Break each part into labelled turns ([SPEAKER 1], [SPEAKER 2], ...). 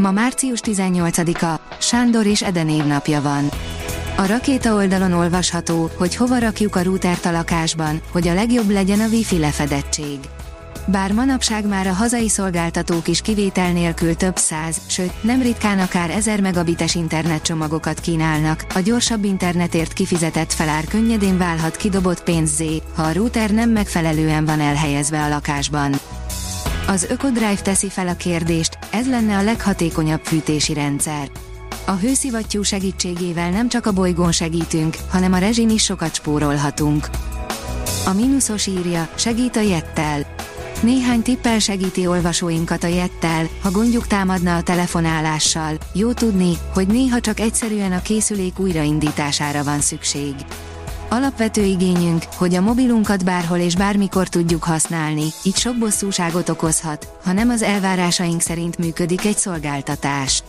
[SPEAKER 1] Ma március 18-a, Sándor és Eden évnapja van. A rakéta oldalon olvasható, hogy hova rakjuk a routert a lakásban, hogy a legjobb legyen a wifi lefedettség. Bár manapság már a hazai szolgáltatók is kivétel nélkül több száz, sőt, nem ritkán akár 1000 megabites internetcsomagokat kínálnak, a gyorsabb internetért kifizetett felár könnyedén válhat kidobott pénzzé, ha a router nem megfelelően van elhelyezve a lakásban. Az Ökodrive teszi fel a kérdést, ez lenne a leghatékonyabb fűtési rendszer. A hőszivattyú segítségével nem csak a bolygón segítünk, hanem a rezsin is sokat spórolhatunk. A mínuszos írja, segít a jettel. Néhány tippel segíti olvasóinkat a jettel, ha gondjuk támadna a telefonálással. Jó tudni, hogy néha csak egyszerűen a készülék újraindítására van szükség. Alapvető igényünk, hogy a mobilunkat bárhol és bármikor tudjuk használni, így sok bosszúságot okozhat, ha nem az elvárásaink szerint működik egy szolgáltatás.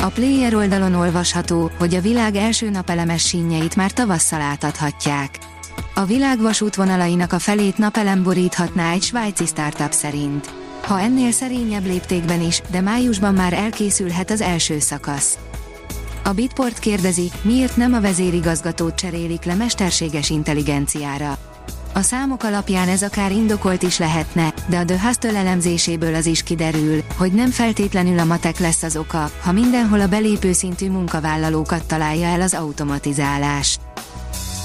[SPEAKER 1] A player oldalon olvasható, hogy a világ első napelemes sínjeit már tavasszal átadhatják. A világ vasútvonalainak a felét napelem boríthatná egy svájci startup szerint. Ha ennél szerényebb léptékben is, de májusban már elkészülhet az első szakasz. A Bitport kérdezi, miért nem a vezérigazgatót cserélik le mesterséges intelligenciára. A számok alapján ez akár indokolt is lehetne, de a The Hustle elemzéséből az is kiderül, hogy nem feltétlenül a matek lesz az oka, ha mindenhol a belépő szintű munkavállalókat találja el az automatizálás.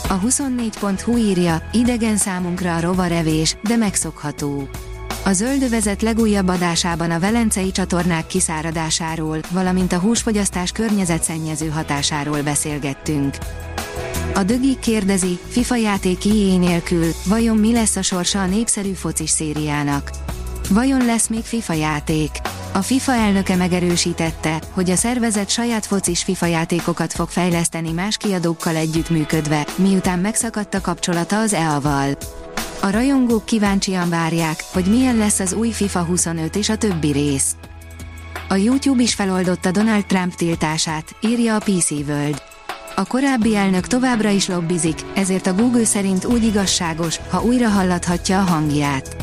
[SPEAKER 1] A 24.hu írja, idegen számunkra a rovarevés, de megszokható. A zöldövezet legújabb adásában a velencei csatornák kiszáradásáról, valamint a húsfogyasztás környezetszennyező hatásáról beszélgettünk. A dögi kérdezi, FIFA játék IE nélkül, vajon mi lesz a sorsa a népszerű focis szériának? Vajon lesz még FIFA játék? A FIFA elnöke megerősítette, hogy a szervezet saját focis FIFA játékokat fog fejleszteni más kiadókkal együttműködve, miután megszakadt a kapcsolata az EA-val. A rajongók kíváncsian várják, hogy milyen lesz az új FIFA 25 és a többi rész. A YouTube is feloldotta Donald Trump tiltását, írja a PC World. A korábbi elnök továbbra is lobbizik, ezért a Google szerint úgy igazságos, ha újra hallathatja a hangját.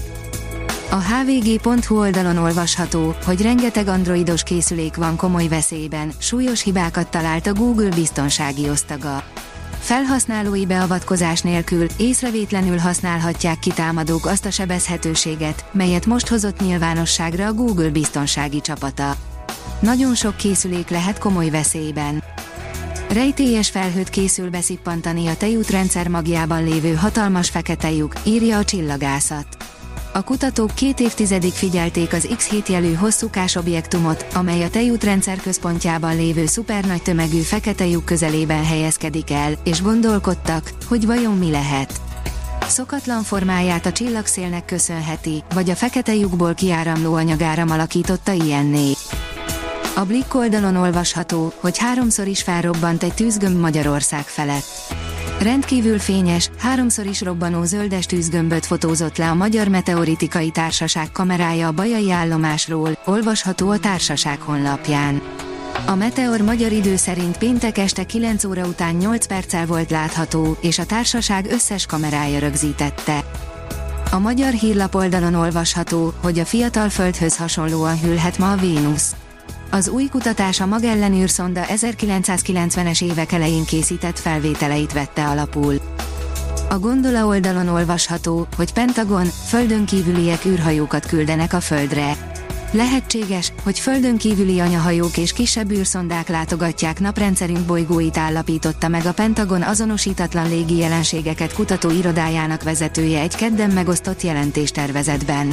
[SPEAKER 1] A hvg.hu oldalon olvasható, hogy rengeteg androidos készülék van komoly veszélyben, súlyos hibákat talált a Google biztonsági osztaga. Felhasználói beavatkozás nélkül észrevétlenül használhatják ki támadók azt a sebezhetőséget, melyet most hozott nyilvánosságra a Google biztonsági csapata. Nagyon sok készülék lehet komoly veszélyben. Rejtélyes felhőt készül beszippantani a tejútrendszer magjában lévő hatalmas fekete lyuk, írja a csillagászat. A kutatók két évtizedig figyelték az X7 jelű hosszúkás objektumot, amely a tejútrendszer központjában lévő szupernagy tömegű fekete lyuk közelében helyezkedik el, és gondolkodtak, hogy vajon mi lehet. Szokatlan formáját a csillagszélnek köszönheti, vagy a fekete lyukból kiáramló anyagáram alakította ilyenné. A Blick oldalon olvasható, hogy háromszor is felrobbant egy tűzgömb Magyarország felett. Rendkívül fényes, háromszor is robbanó zöldes tűzgömböt fotózott le a Magyar Meteoritikai Társaság kamerája a Bajai állomásról, olvasható a társaság honlapján. A Meteor magyar idő szerint péntek este 9 óra után 8 perccel volt látható, és a társaság összes kamerája rögzítette. A magyar hírlap oldalon olvasható, hogy a fiatal földhöz hasonlóan hűlhet ma a Vénusz. Az új kutatás a magellenűrszonda 1990-es évek elején készített felvételeit vette alapul. A gondola oldalon olvasható, hogy Pentagon, földön kívüliek űrhajókat küldenek a Földre. Lehetséges, hogy földön kívüli anyahajók és kisebb űrszondák látogatják naprendszerünk bolygóit állapította meg a Pentagon azonosítatlan légi jelenségeket kutató irodájának vezetője egy kedden megosztott jelentéstervezetben.